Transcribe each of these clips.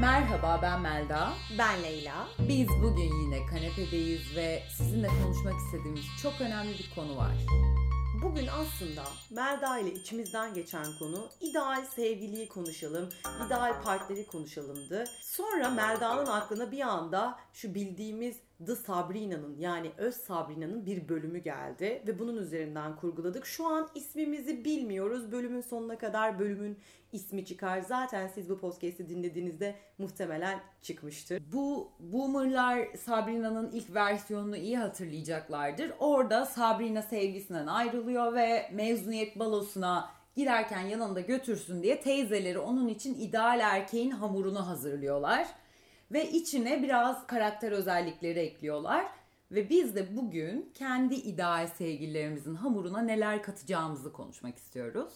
Merhaba ben Melda. Ben Leyla. Biz bugün yine kanepedeyiz ve sizinle konuşmak istediğimiz çok önemli bir konu var. Bugün aslında Melda ile içimizden geçen konu ideal sevgiliyi konuşalım, ideal partneri konuşalımdı. Sonra Melda'nın aklına bir anda şu bildiğimiz The Sabrina'nın yani Öz Sabrina'nın bir bölümü geldi ve bunun üzerinden kurguladık. Şu an ismimizi bilmiyoruz. Bölümün sonuna kadar bölümün ismi çıkar. Zaten siz bu podcast'i dinlediğinizde muhtemelen çıkmıştır. Bu boomerlar Sabrina'nın ilk versiyonunu iyi hatırlayacaklardır. Orada Sabrina sevgisinden ayrılıyor ve mezuniyet balosuna girerken yanında götürsün diye teyzeleri onun için ideal erkeğin hamurunu hazırlıyorlar. Ve içine biraz karakter özellikleri ekliyorlar. Ve biz de bugün kendi ideal sevgililerimizin hamuruna neler katacağımızı konuşmak istiyoruz.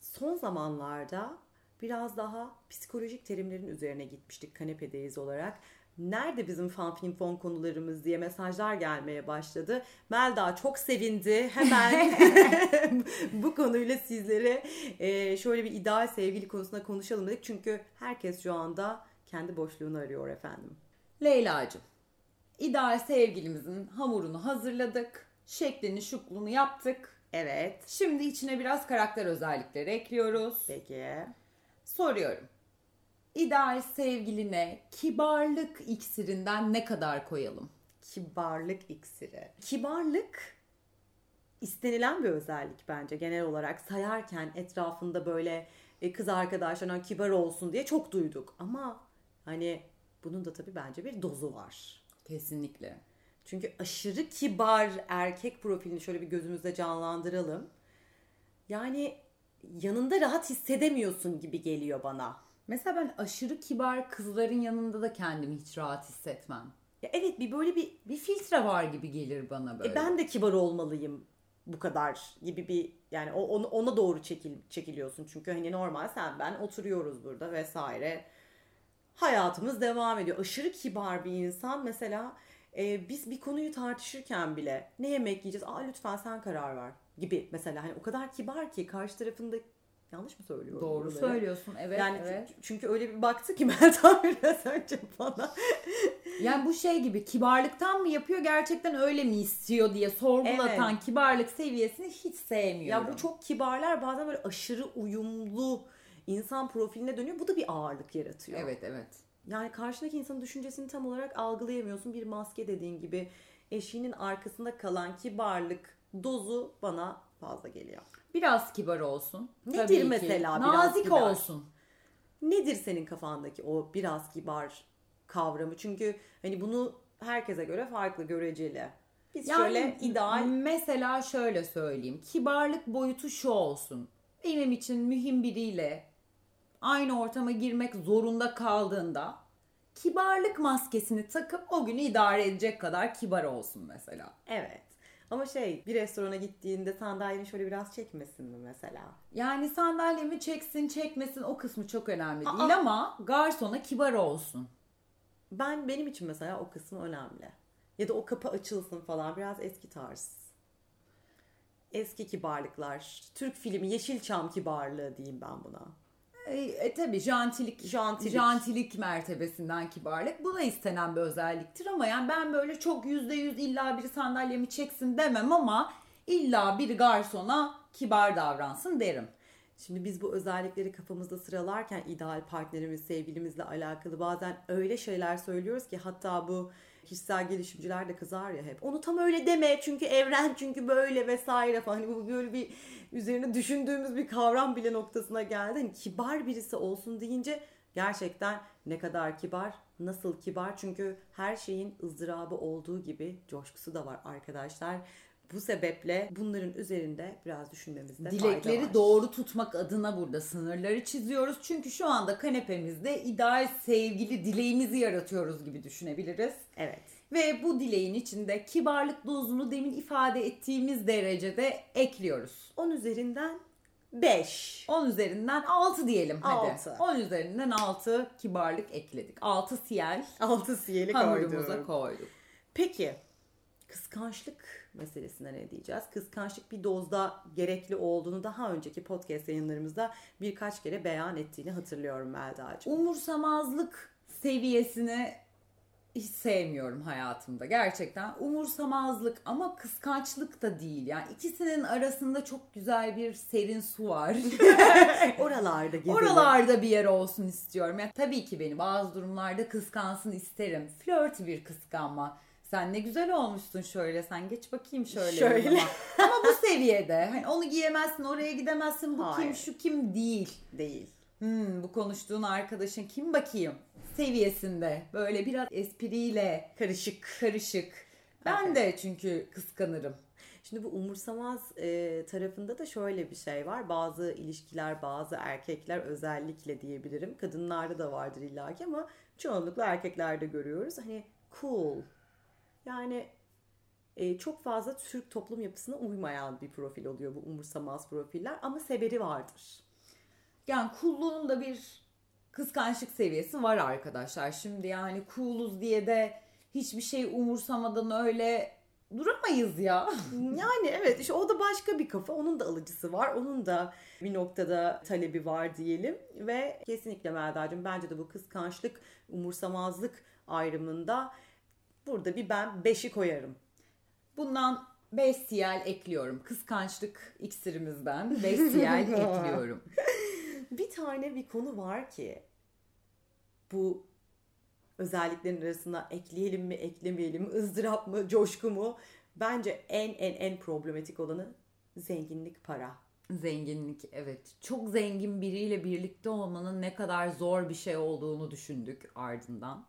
Son zamanlarda biraz daha psikolojik terimlerin üzerine gitmiştik kanepedeyiz olarak. Nerede bizim fanfin fon konularımız diye mesajlar gelmeye başladı. Melda çok sevindi. Hemen bu konuyla sizlere şöyle bir ideal sevgili konusunda konuşalım dedik. Çünkü herkes şu anda kendi boşluğunu arıyor efendim. Leyla'cığım, ideal sevgilimizin hamurunu hazırladık. Şeklini şuklunu yaptık. Evet. Şimdi içine biraz karakter özellikleri ekliyoruz. Peki. Soruyorum. İdeal sevgiline kibarlık iksirinden ne kadar koyalım? Kibarlık iksiri. Kibarlık istenilen bir özellik bence genel olarak sayarken etrafında böyle e, kız arkadaşlarına kibar olsun diye çok duyduk. Ama hani bunun da tabii bence bir dozu var. Kesinlikle. Çünkü aşırı kibar erkek profilini şöyle bir gözümüzde canlandıralım. Yani yanında rahat hissedemiyorsun gibi geliyor bana. Mesela ben aşırı kibar kızların yanında da kendimi hiç rahat hissetmem. Ya evet bir böyle bir Bir filtre var gibi gelir bana böyle. e, ben de kibar olmalıyım bu kadar gibi bir yani o ona, ona doğru çekil çekiliyorsun çünkü hani normal sen ben oturuyoruz burada vesaire hayatımız devam ediyor aşırı kibar bir insan mesela e, biz bir konuyu tartışırken bile ne yemek yiyeceğiz aa lütfen sen karar ver gibi mesela hani o kadar kibar ki karşı tarafında yanlış mı söylüyorum Doğru buraları? söylüyorsun. Evet, yani evet. çünkü- çünkü öyle bir baktı ki Meltem biraz önce bana Yani bu şey gibi kibarlıktan mı yapıyor gerçekten öyle mi istiyor diye sorgulatan Evet. kibarlık seviyesini hiç sevmiyorum. Ya bu çok kibarlar bazen böyle aşırı uyumlu insan profiline dönüyor. Bu da bir ağırlık yaratıyor. Evet evet. Yani karşındaki insanın düşüncesini tam olarak algılayamıyorsun. Bir maske dediğin gibi eşiğinin arkasında kalan kibarlık dozu bana fazla geliyor. Biraz kibar olsun. Nedir Tabii ki. mesela biraz Nazik kibar? olsun. Nedir senin kafandaki o biraz kibar kavramı? Çünkü hani bunu herkese göre farklı göreceli. Biz şöyle ideal Mesela şöyle söyleyeyim. Kibarlık boyutu şu olsun. Benim için mühim biriyle aynı ortama girmek zorunda kaldığında kibarlık maskesini takıp o günü idare edecek kadar kibar olsun mesela. evet. Ama şey bir restorana gittiğinde sandalyeni şöyle biraz çekmesin mi mesela? Yani sandalyemi çeksin çekmesin o kısmı çok önemli Aa. değil ama garsona kibar olsun. Ben benim için mesela o kısmı önemli. Ya da o kapı açılsın falan biraz eski tarz. Eski kibarlıklar. Türk filmi Yeşilçam kibarlığı diyeyim ben buna. E, e tabi jantilik, Jantilik. jantilik mertebesinden kibarlık. Bu da istenen bir özelliktir ama yani ben böyle çok yüzde yüz illa biri sandalyemi çeksin demem ama illa bir garsona kibar davransın derim. Şimdi biz bu özellikleri kafamızda sıralarken ideal partnerimiz, sevgilimizle alakalı bazen öyle şeyler söylüyoruz ki hatta bu kişisel gelişimciler de kızar ya hep. Onu tam öyle deme çünkü evren çünkü böyle vesaire falan. Hani bu böyle bir üzerine düşündüğümüz bir kavram bile noktasına geldi. Hani kibar birisi olsun deyince gerçekten ne kadar kibar, nasıl kibar çünkü her şeyin ızdırabı olduğu gibi coşkusu da var arkadaşlar. Bu sebeple bunların üzerinde biraz düşünmemizde fayda Dilekleri var. doğru tutmak adına burada sınırları çiziyoruz. Çünkü şu anda kanepemizde ideal sevgili dileğimizi yaratıyoruz gibi düşünebiliriz. Evet. Ve bu dileğin içinde kibarlık dozunu demin ifade ettiğimiz derecede ekliyoruz. 10 üzerinden 5. 10 üzerinden 6 diyelim hadi. Altı. 10 üzerinden 6 kibarlık ekledik. 6 siyel 6 siyeli hamurumuza koydum. koyduk. Peki kıskançlık meselesine ne diyeceğiz? Kıskançlık bir dozda gerekli olduğunu daha önceki podcast yayınlarımızda birkaç kere beyan ettiğini hatırlıyorum Melda'cığım. Umursamazlık seviyesini hiç sevmiyorum hayatımda gerçekten. Umursamazlık ama kıskançlık da değil. Yani ikisinin arasında çok güzel bir serin su var. Oralarda gezelim. Oralarda bir yer olsun istiyorum. Yani tabii ki beni bazı durumlarda kıskansın isterim. Flört bir kıskanma. Sen ne güzel olmuşsun şöyle. Sen geç bakayım şöyle. Şöyle. Ama bu seviyede. Hani onu giyemezsin, oraya gidemezsin. Bu Hayır. kim, şu kim değil. Değil. Hmm, bu konuştuğun arkadaşın kim bakayım seviyesinde. Böyle biraz espriyle Karışık. karışık. Ben Evet. de çünkü kıskanırım. Şimdi bu umursamaz e, tarafında da şöyle bir şey var. Bazı ilişkiler, bazı erkekler özellikle diyebilirim. Kadınlarda da vardır illaki ama çoğunlukla erkeklerde görüyoruz. Hani cool. Yani e, çok fazla Türk toplum yapısına uymayan bir profil oluyor bu umursamaz profiller ama seberi vardır. Yani kulluğun da bir kıskançlık seviyesi var arkadaşlar. Şimdi yani cooluz diye de hiçbir şey umursamadan öyle duramayız ya. Yani evet işte o da başka bir kafa. Onun da alıcısı var. Onun da bir noktada talebi var diyelim. Ve kesinlikle Melda'cığım bence de bu kıskançlık, umursamazlık ayrımında burada bir ben 5'i koyarım. Bundan 5 CL ekliyorum. Kıskançlık iksirimizden 5 CL ekliyorum. Bir tane bir konu var ki bu özelliklerin arasına ekleyelim mi eklemeyelim mi ızdırap mı coşku mu bence en en en problematik olanı zenginlik para. Zenginlik evet. Çok zengin biriyle birlikte olmanın ne kadar zor bir şey olduğunu düşündük ardından.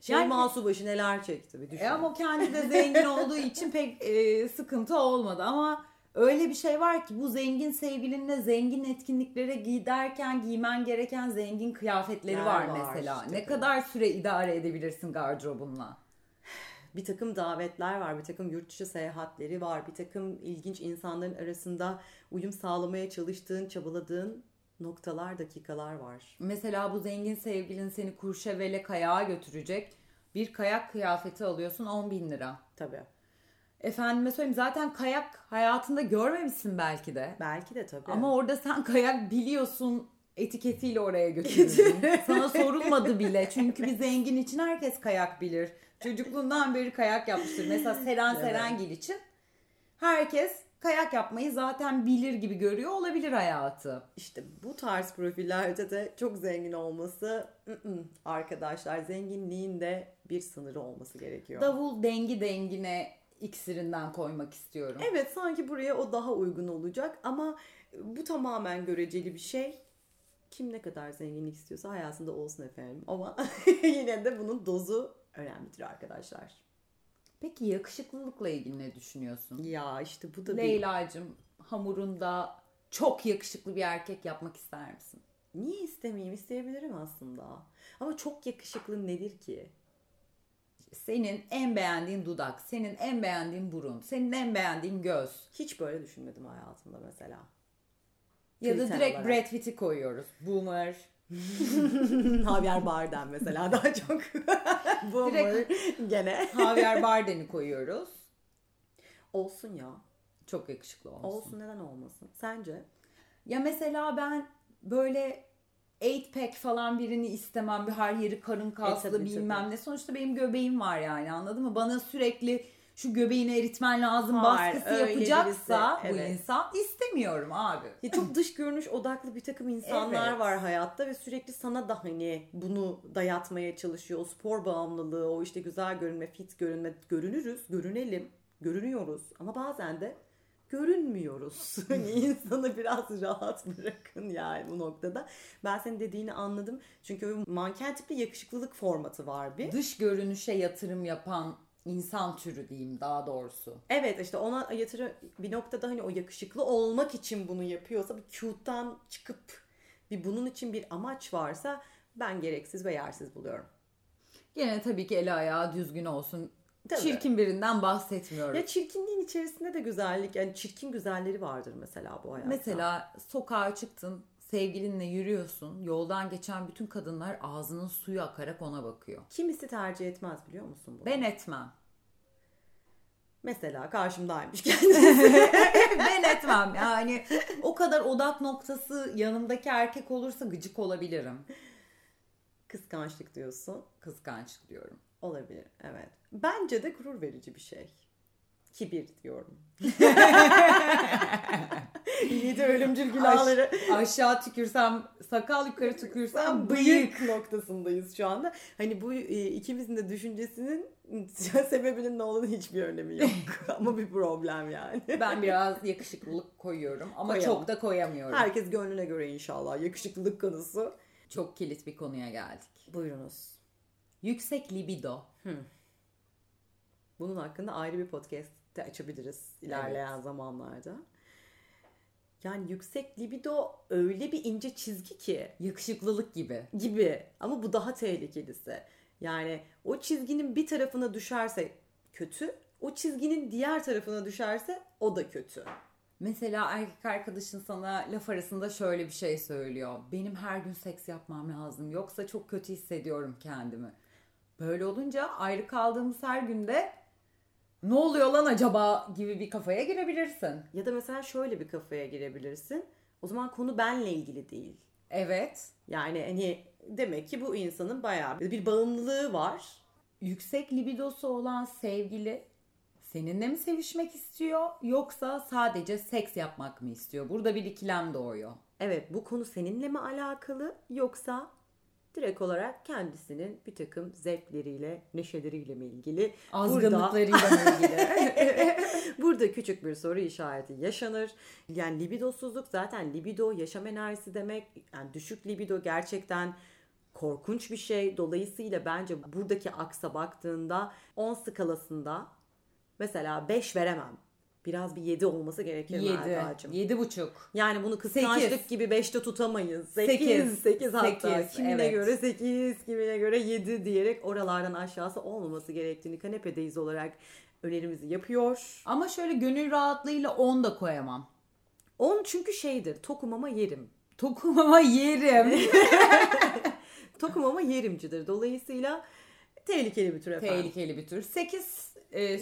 Şeyma Subaşı neler çekti bir düşün. E ama kendi de zengin olduğu için pek e, sıkıntı olmadı ama öyle bir şey var ki bu zengin sevgilinle zengin etkinliklere giderken giymen gereken zengin kıyafetleri Ler var, var, mesela. tabii. Ne kadar süre idare edebilirsin gardırobunla? bir takım davetler var, bir takım yurt dışı seyahatleri var, bir takım ilginç insanların arasında uyum sağlamaya çalıştığın, çabaladığın noktalar, dakikalar var. Mesela bu zengin sevgilin seni Kurşevel'e kayağa götürecek. Bir kayak kıyafeti alıyorsun 10 bin lira. Tabii. Efendime söyleyeyim zaten kayak hayatında görmemişsin belki de. Belki de tabii. Ama orada sen kayak biliyorsun etiketiyle oraya götürüldün. Sana sorulmadı bile. Çünkü bir zengin için herkes kayak bilir. Çocukluğundan beri kayak yapmıştır. Mesela Seren. Serengil için herkes kayak yapmayı zaten bilir gibi görüyor olabilir hayatı. İşte bu tarz profillerde de çok zengin olması ı-ı, arkadaşlar zenginliğin de bir sınırı olması gerekiyor. Davul dengi dengine iksirinden koymak istiyorum. Evet sanki buraya o daha uygun olacak ama bu tamamen göreceli bir şey. Kim ne kadar zenginlik istiyorsa hayatında olsun efendim. Ama yine de bunun dozu önemlidir arkadaşlar. Peki yakışıklılıkla ilgili ne düşünüyorsun? Ya işte bu da bir... Leyla'cığım hamurunda çok yakışıklı bir erkek yapmak ister misin? Niye istemeyeyim? İsteyebilirim aslında. Ama çok yakışıklı nedir ki? Senin en beğendiğin dudak, senin en beğendiğin burun, senin en beğendiğin göz. Hiç böyle düşünmedim hayatımda mesela. Ya da Kriter direkt olarak. Brad Pitt'i koyuyoruz. Boomer. Javier Bardem mesela daha çok. Boomer gene. Javier Bardem'i koyuyoruz. Olsun ya. Çok yakışıklı olsun. Olsun neden olmasın? Sence? Ya mesela ben böyle 8 pack falan birini istemem. Bir her yeri karın kaslı E, tabii, bilmem tabii. ne. Sonuçta benim göbeğim var yani anladın mı? Bana sürekli şu göbeğini eritmen lazım Hayır, baskısı yapacaksa birisi, bu evet. insan istemiyorum abi. Ya çok dış görünüş odaklı bir takım insanlar Evet. var hayatta ve sürekli sana da hani bunu dayatmaya çalışıyor. O spor bağımlılığı, o işte güzel görünme, fit görünme, görünürüz, görünelim, görünüyoruz ama bazen de görünmüyoruz. Hani insanı biraz rahat bırakın yani bu noktada. Ben senin dediğini anladım. Çünkü manken tipli yakışıklılık formatı var bir. Dış görünüşe yatırım yapan insan türü diyeyim daha doğrusu. Evet işte ona yatırı bir noktada hani o yakışıklı olmak için bunu yapıyorsa bir cute'dan çıkıp bir bunun için bir amaç varsa ben gereksiz ve yersiz buluyorum. Gene tabii ki eli ayağı düzgün olsun. Tabii. Çirkin birinden bahsetmiyorum. Ya çirkinliğin içerisinde de güzellik yani çirkin güzelleri vardır mesela bu hayatta. Mesela sokağa çıktın, sevgilinle yürüyorsun. Yoldan geçen bütün kadınlar ağzının suyu akarak ona bakıyor. kimisi tercih etmez biliyor musun bunu? Ben etmem. Mesela karşımdaymış kendisi. ben etmem yani o kadar odak noktası yanımdaki erkek olursa gıcık olabilirim. Kıskançlık diyorsun. Kıskançlık diyorum. Olabilir evet. Bence de gurur verici bir şey. Kibir diyorum. Yedi ölümcül günahları. Aş- aşağı tükürsem sakal yukarı tükürsem bıyık noktasındayız şu anda. Hani bu e, ikimizin de düşüncesinin sebebinin ne olduğunu hiçbir önemi yok. Ama bir problem yani. Ben biraz yakışıklılık koyuyorum ama Koyalım. çok da koyamıyorum. Herkes gönlüne göre inşallah. Yakışıklılık konusu. Çok kilit bir konuya geldik. Buyurunuz. Yüksek libido. Bunun hakkında ayrı bir podcast de açabiliriz ilerleyen zamanlarda. Yani yüksek libido öyle bir ince çizgi ki Yakışıklılık gibi. gibi ama bu daha tehlikelisi. Yani o çizginin bir tarafına düşerse kötü, o çizginin diğer tarafına düşerse o da kötü. Mesela erkek arkadaşın sana laf arasında şöyle bir şey söylüyor. Benim her gün seks yapmam lazım yoksa çok kötü hissediyorum kendimi. Böyle olunca ayrı kaldığımız her günde ne oluyor lan acaba gibi bir kafaya girebilirsin. Ya da mesela şöyle bir kafaya girebilirsin. O zaman konu benle ilgili değil. Evet. Yani hani demek ki bu insanın bayağı bir bağımlılığı var. Yüksek libidosu olan sevgili seninle mi sevişmek istiyor yoksa sadece seks yapmak mı istiyor? Burada bir ikilem doğuyor. Evet bu konu seninle mi alakalı yoksa direkt olarak kendisinin bir takım zevkleriyle, neşeleriyle mi ilgili? Azgınlıklarıyla mı ilgili? Burada küçük bir soru işareti yaşanır. Yani libidosuzluk zaten libido yaşam enerjisi demek. Yani düşük libido gerçekten korkunç bir şey. Dolayısıyla bence buradaki aksa baktığında 10 skalasında mesela 5 veremem. Biraz bir 7 olması gerekir 7, Melda'cığım. yedi buçuk. Yani bunu kıskançlık gibi 5'te tutamayız. 8, Sekiz. 8, hatta. Sekiz, kimine evet. göre 8, kimine göre 7 diyerek oralardan aşağısı olmaması gerektiğini kanepedeyiz olarak önerimizi yapıyor. Ama şöyle gönül rahatlığıyla 10 da koyamam. 10 çünkü şeydir tokum ama yerim. Tokum ama yerim. Tokum ama yerimcidir. Dolayısıyla tehlikeli bir tür efendim. Tehlikeli bir tür. 8 e,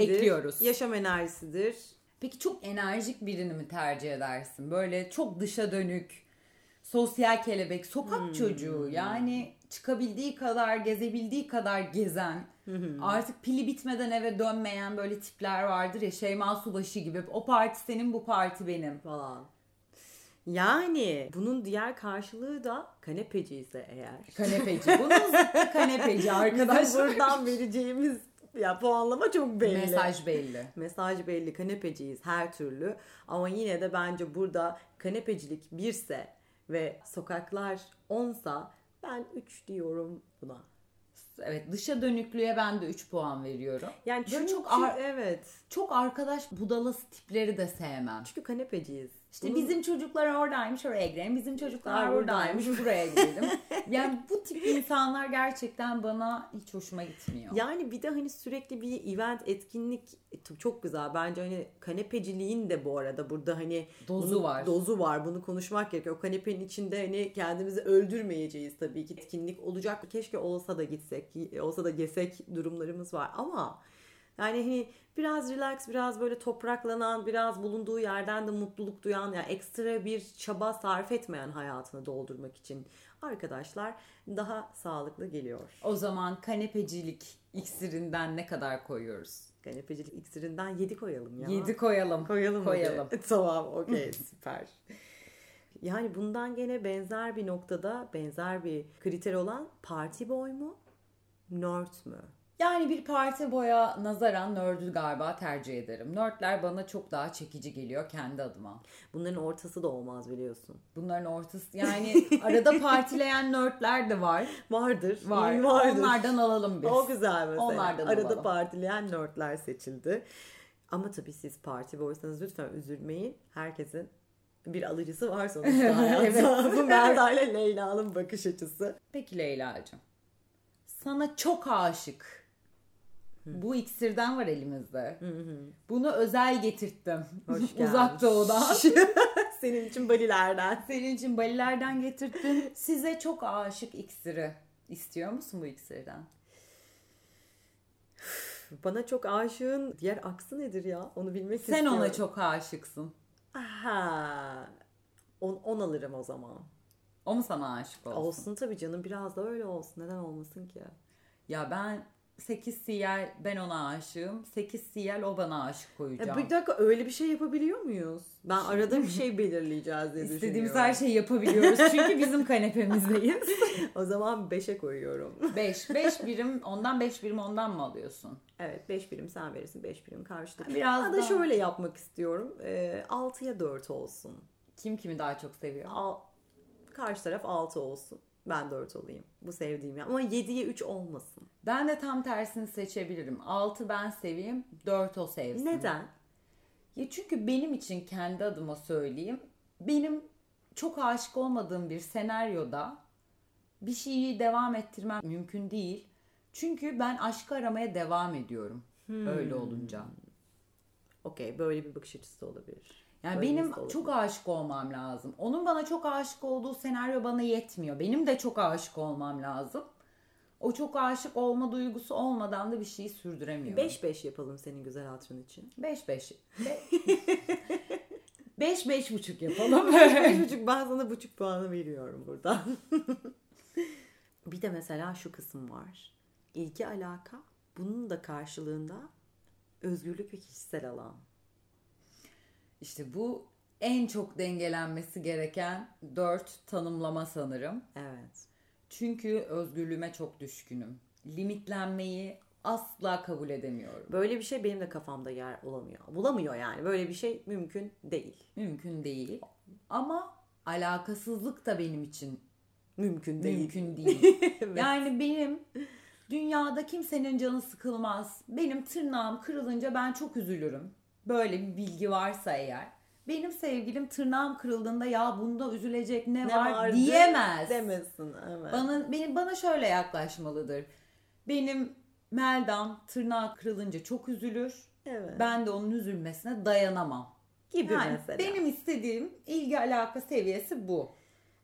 iyidir. ekliyoruz. Yaşam enerjisidir. Peki çok enerjik birini mi tercih edersin? Böyle çok dışa dönük, sosyal kelebek, sokak Hmm. çocuğu. Yani çıkabildiği kadar, gezebildiği kadar gezen, artık pili bitmeden eve dönmeyen böyle tipler vardır ya Şeyma Subaşı gibi. O parti senin, bu parti benim. falan. Yani bunun diğer karşılığı da kanepeci ise eğer. Kanepeci. Bunun zıttı kanepeci arkadaşlar. buradan vereceğimiz ya puanlama çok belli. Mesaj belli. Mesaj belli kanepeciyiz her türlü ama yine de bence burada kanepecilik birse ve sokaklar onsa ben 3 diyorum buna. Evet dışa dönüklüğe ben de 3 puan veriyorum. Yani Böyle çünkü çok ar- evet. Çok arkadaş budalası tipleri de sevmem. Çünkü kanepeciyiz. İşte Bunun- bizim çocuklar oradaymış oraya gidelim. Bizim çocuklar buradaymış buraya gidelim. yani bu tip insanlar gerçekten bana hiç hoşuma gitmiyor. Yani bir de hani sürekli bir event etkinlik e, çok güzel. Bence hani kanepeciliğin de bu arada burada hani Dozu bunu- var. Dozu var. Bunu konuşmak gerekiyor. O kanepenin içinde hani kendimizi öldürmeyeceğiz tabii ki. Etkinlik olacak. Keşke olsa da gitsek, olsa da yesek durumlarımız var ama yani hani biraz relax, biraz böyle topraklanan, biraz bulunduğu yerden de mutluluk duyan, yani ekstra bir çaba sarf etmeyen hayatını doldurmak için arkadaşlar daha sağlıklı geliyor. O zaman kanepecilik iksirinden ne kadar koyuyoruz? Kanepecilik iksirinden 7 koyalım ya. 7 koyalım. koyalım. hadi. Koyalım. tamam okey süper. Yani bundan gene benzer bir noktada benzer bir kriter olan party boy mu? Nerd mü? Yani bir parti boya nazaran nerd'ü galiba tercih ederim. Nerdler bana çok daha çekici geliyor kendi adıma. Bunların ortası da olmaz biliyorsun. Bunların ortası yani arada partileyen nerdler de var. Vardır. Var. vardır. Onlardan alalım biz. O güzel mesela. Onlardan Arada alalım. partileyen nerdler seçildi. Ama tabii siz parti boysanız lütfen üzülmeyin. Herkesin bir alıcısı var sonuçta hayatta. Bu Melda ile Leyla'nın bakış açısı. Peki Leyla'cığım. Sana çok aşık. Bu iksirden var elimizde. Bunu özel getirttim. Uzak doğudan. Senin için balilerden. Senin için Balilerden getirttim. Size çok aşık iksiri. İstiyor musun bu iksirden? Bana çok aşığın diğer aksı nedir ya? Onu bilmek Sen istiyorum. ona çok aşıksın. Aha. On, on alırım o zaman. O mu sana aşık olsun? Olsun tabii canım biraz da öyle olsun. Neden olmasın ki? Ya ben 8 siyel ben ona aşığım. 8 siyel o bana aşık E, koyacağım. bir dakika öyle bir şey yapabiliyor muyuz? Ben arada bir şey belirleyeceğiz diye İstediğimiz her şeyi yapabiliyoruz. Çünkü bizim kanepemizdeyiz. O zaman 5'e koyuyorum. 5. 5 birim ondan 5 birim ondan mı alıyorsun? evet 5 birim sen verirsin 5 birim karşılık. Biraz da şöyle yapmak istiyorum. E, 6'ya 4 olsun. Kim kimi daha çok seviyor? Al, karşı taraf 6 olsun. Ben 4 olayım. Bu sevdiğim ya. Ama 7'ye 3 olmasın. Ben de tam tersini seçebilirim. 6 ben seveyim, 4 o sevsin. Neden? Ya çünkü benim için kendi adıma söyleyeyim. Benim çok aşık olmadığım bir senaryoda bir şeyi devam ettirmem mümkün değil. Çünkü ben aşkı aramaya devam ediyorum. Hmm. Öyle olunca. Okey böyle bir bakış açısı olabilir. Yani Öyle benim olabilir. çok aşık olmam lazım. Onun bana çok aşık olduğu senaryo bana yetmiyor. Benim de çok aşık olmam lazım. O çok aşık olma duygusu olmadan da bir şeyi sürdüremiyorum. 5-5 yapalım senin güzel hatırın için. 5 5. 5 5 buçuk yapalım. buçuk ben sana buçuk puanı veriyorum burada. bir de mesela şu kısım var. İlgi alaka bunun da karşılığında özgürlük ve kişisel alan. İşte bu en çok dengelenmesi gereken dört tanımlama sanırım. Evet. Çünkü özgürlüğüme çok düşkünüm. Limitlenmeyi asla kabul edemiyorum. Böyle bir şey benim de kafamda yer olamıyor. Bulamıyor yani. Böyle bir şey mümkün değil. Mümkün değil. Ama alakasızlık da benim için Mümkün değil. mümkün değil. Evet. Yani benim dünyada kimsenin canı sıkılmaz. Benim tırnağım kırılınca ben çok üzülürüm. Böyle bir bilgi varsa eğer. Benim sevgilim tırnağım kırıldığında ya bunda üzülecek ne, Ne var vardı diyemez. Demesin. Evet. Bana benim bana şöyle yaklaşmalıdır. Benim Meldam tırnağı kırılınca çok üzülür. evet. Ben de onun üzülmesine dayanamam. gibi Yani mesela. benim istediğim ilgi alaka seviyesi bu.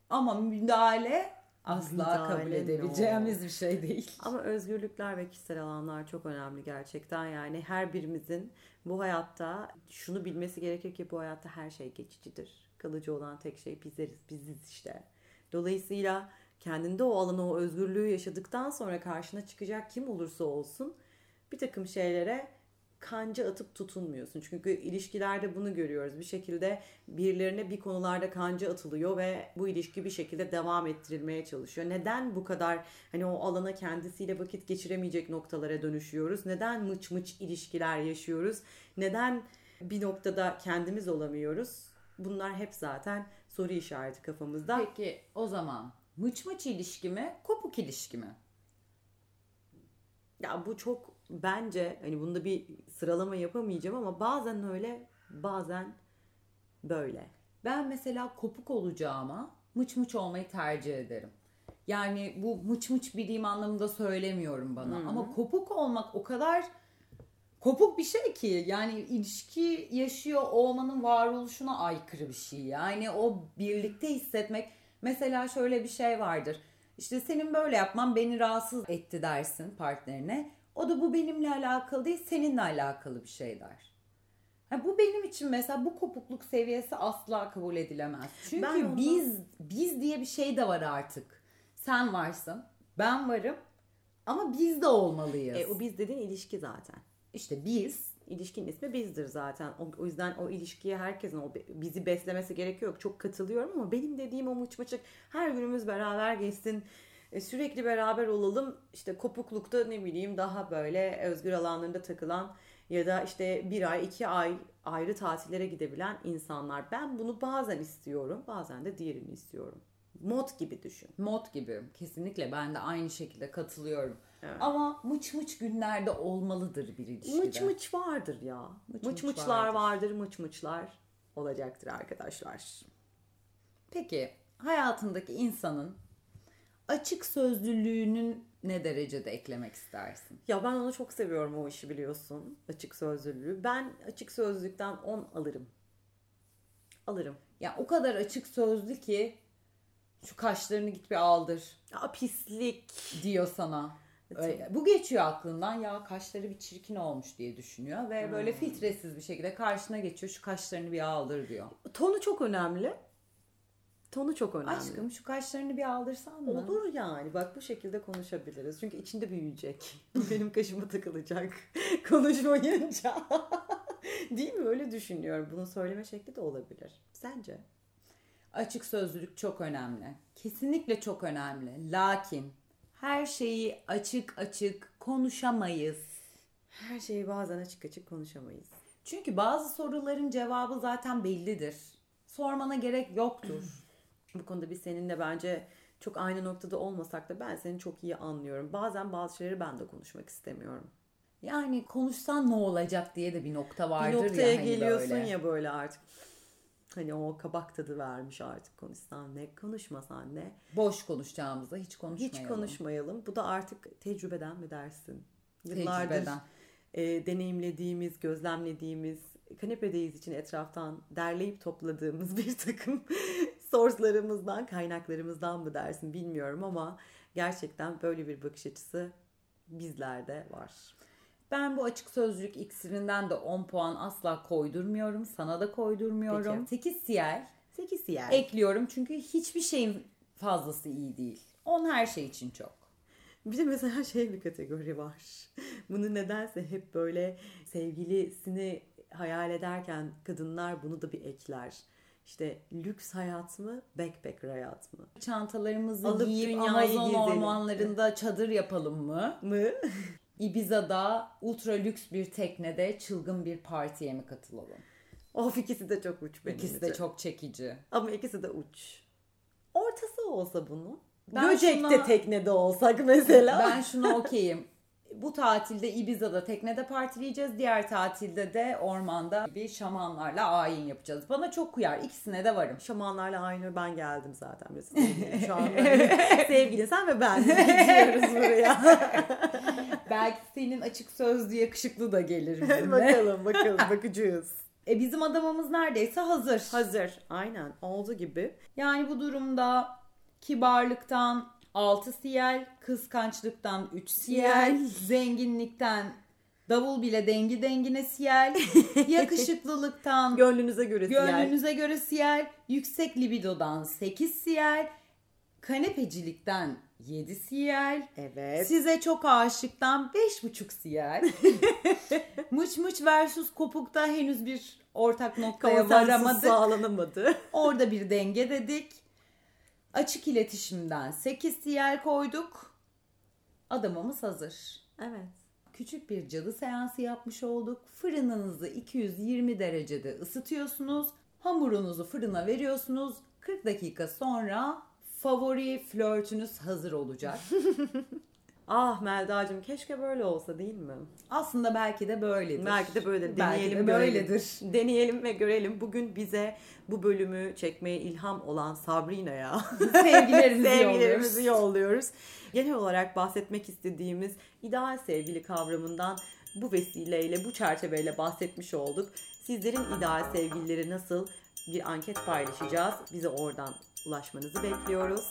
Ama müdahale asla Müdahale kabul no. edebileceğimiz bir şey değil. Ama özgürlükler ve kişisel alanlar çok önemli gerçekten. Yani her birimizin bu hayatta şunu bilmesi gerekir ki bu hayatta her şey geçicidir. Kalıcı olan tek şey bizleriz, biziz işte. Dolayısıyla kendinde o alanı, o özgürlüğü yaşadıktan sonra karşına çıkacak kim olursa olsun bir takım şeylere kanca atıp tutunmuyorsun. Çünkü ilişkilerde bunu görüyoruz. Bir şekilde birilerine bir konularda kanca atılıyor ve bu ilişki bir şekilde devam ettirilmeye çalışıyor. Neden bu kadar hani o alana kendisiyle vakit geçiremeyecek noktalara dönüşüyoruz? Neden mıç mıç ilişkiler yaşıyoruz? Neden bir noktada kendimiz olamıyoruz? Bunlar hep zaten soru işareti kafamızda. Peki o zaman mıç mıç ilişki mi, kopuk ilişki mi? Ya bu çok bence hani bunda bir sıralama yapamayacağım ama bazen öyle bazen böyle. Ben mesela kopuk olacağıma mıç mıç olmayı tercih ederim. Yani bu mıç mıç bileyim anlamında söylemiyorum bana. Ama kopuk olmak o kadar kopuk bir şey ki yani ilişki yaşıyor olmanın varoluşuna aykırı bir şey. Yani o birlikte hissetmek mesela şöyle bir şey vardır. İşte senin böyle yapman beni rahatsız etti dersin partnerine. O da bu benimle alakalı değil seninle alakalı bir şey der. Ha, bu benim için mesela bu kopukluk seviyesi asla kabul edilemez. Çünkü Ben ondan- biz biz diye bir şey de var artık. Sen varsın, ben varım ama biz de olmalıyız. E, o biz dediğin ilişki zaten. İşte biz İlişkinin ismi bizdir zaten. O, o yüzden o ilişkiye herkesin o bizi beslemesi gerekiyor. Çok katılıyorum ama benim dediğim o mıç mıçık her günümüz beraber geçsin. E, sürekli beraber olalım. İşte kopuklukta ne bileyim daha böyle özgür alanlarında takılan ya da işte bir ay iki ay ayrı tatillere gidebilen insanlar. Ben bunu bazen istiyorum bazen de diğerini istiyorum. Mod gibi düşün. mod gibi kesinlikle ben de aynı şekilde katılıyorum. Evet. Ama mıç mıç günlerde olmalıdır bir ilişkide. Mıç mıç vardır ya. Mıç, mıç mıçlar vardır. vardır, mıç mıçlar olacaktır arkadaşlar. Peki hayatındaki insanın açık sözlülüğünün ne derecede eklemek istersin? Ya ben onu çok seviyorum o işi biliyorsun. Açık sözlülüğü. Ben açık sözlükten 10 alırım. Alırım. Ya o kadar açık sözlü ki şu kaşlarını git bir aldır Ya pislik. diyor sana. Öyle- Bu geçiyor aklından ya kaşları bir çirkin olmuş diye düşünüyor ve Hmm. böyle filtresiz bir şekilde karşına geçiyor şu kaşlarını bir aldır diyor. Tonu çok önemli. Tonu çok önemli. Aşkım şu kaşlarını bir aldırsan mı? Olur yani. Bak bu şekilde konuşabiliriz. Çünkü içinde büyüyecek. Benim kaşıma takılacak. Konuşmayınca. Değil mi? Öyle düşünüyorum. Bunu söyleme şekli de olabilir. Sence? Açık sözlülük çok önemli. Kesinlikle çok önemli. Lakin her şeyi açık açık konuşamayız. Her şeyi bazen açık açık konuşamayız. Çünkü bazı soruların cevabı zaten bellidir. Sormana gerek yoktur. Bu konuda biz seninle bence çok aynı noktada olmasak da ben seni çok iyi anlıyorum. Bazen bazı şeyleri ben de konuşmak istemiyorum. Yani konuşsan ne olacak diye de bir nokta vardır bir noktaya ya hani geliyorsun böyle. ya böyle artık. Hani o kabak tadı vermiş artık konuşsan ne, konuşmasan ne. Boş konuşacağımızda hiç konuşmayalım. Hiç konuşmayalım. Bu da artık tecrübeden mi dersin? Yıllardır Tecrübeden. e, deneyimlediğimiz, gözlemlediğimiz, kanepedeyiz için etraftan derleyip topladığımız bir takım source'larımızdan, kaynaklarımızdan mı dersin bilmiyorum ama gerçekten böyle bir bakış açısı bizlerde var. Ben bu açık sözlülük iksirinden de 10 puan asla koydurmuyorum. Sana da koydurmuyorum. 8 siyer 8 yer. ekliyorum çünkü hiçbir şeyin fazlası iyi değil. 10 her şey için çok. Bir de mesela şey bir kategori var. Bunu nedense hep böyle sevgilisini hayal ederken kadınlar bunu da bir ekler. İşte lüks hayat mı, backpacker hayat mı? Çantalarımızı Alıp giyip Amazon ormanlarında çadır yapalım mı? Mı? Ibiza'da ultra lüks bir teknede çılgın bir partiye mi katılalım? Of ikisi de çok uç benim İkisi için. de çok çekici. Ama ikisi de uç. Ortası olsa bunun. Ben Göcek'te şuna- teknede olsak mesela. Ben şuna okeyim. Bu tatilde Ibiza'da teknede partileyeceğiz. Diğer tatilde de ormanda bir şamanlarla ayin yapacağız. Bana çok uyar. İkisine de varım. Şamanlarla aynı ben geldim zaten. Biz şu an sevgili sen ve ben gidiyoruz buraya. Belki senin açık sözlü yakışıklı da gelir bizimle. bakalım bakalım bakacağız. e bizim adamımız neredeyse hazır. Hazır. Aynen. Oldu gibi. Yani bu durumda kibarlıktan 6 siyel, kıskançlıktan 3 siyel, zenginlikten davul bile dengi dengine siyel, yakışıklılıktan Gönlünüze göre. Gönlünüze göre siyel, yüksek libidodan 8 siyel, kanepecilikten 7 siyel, Evet. size çok aşıktan 5,5 siyel. mıç mıç versus kopukta henüz bir ortak noktaya varamadık. sağlanamadı. Orada bir denge dedik. Açık iletişimden 8 siyel koyduk. Adamımız hazır. Evet. Küçük bir cadı seansı yapmış olduk. Fırınınızı 220 derecede ısıtıyorsunuz. Hamurunuzu fırına veriyorsunuz. 40 dakika sonra favori flörtünüz hazır olacak. Ah Melda'cığım keşke böyle olsa değil mi? Aslında belki de böyledir. Belki de böyle Belki deneyelim de görelim. böyledir. Deneyelim ve görelim. Bugün bize bu bölümü çekmeye ilham olan Sabrina'ya Sevgilerimizi, sevgilerimizi yolluyoruz. yolluyoruz. Genel olarak bahsetmek istediğimiz ideal sevgili kavramından bu vesileyle, bu çerçeveyle bahsetmiş olduk. Sizlerin ideal sevgilileri nasıl bir anket paylaşacağız. Bize oradan ulaşmanızı bekliyoruz.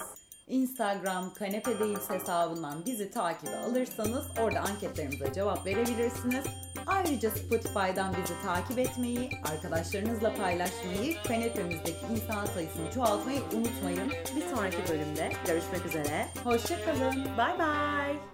Instagram kanepe değil hesabından bizi takibe alırsanız orada anketlerimize cevap verebilirsiniz. Ayrıca Spotify'dan bizi takip etmeyi, arkadaşlarınızla paylaşmayı, kanepemizdeki insan sayısını çoğaltmayı unutmayın. Bir sonraki bölümde görüşmek üzere. Hoşçakalın. Bay bay.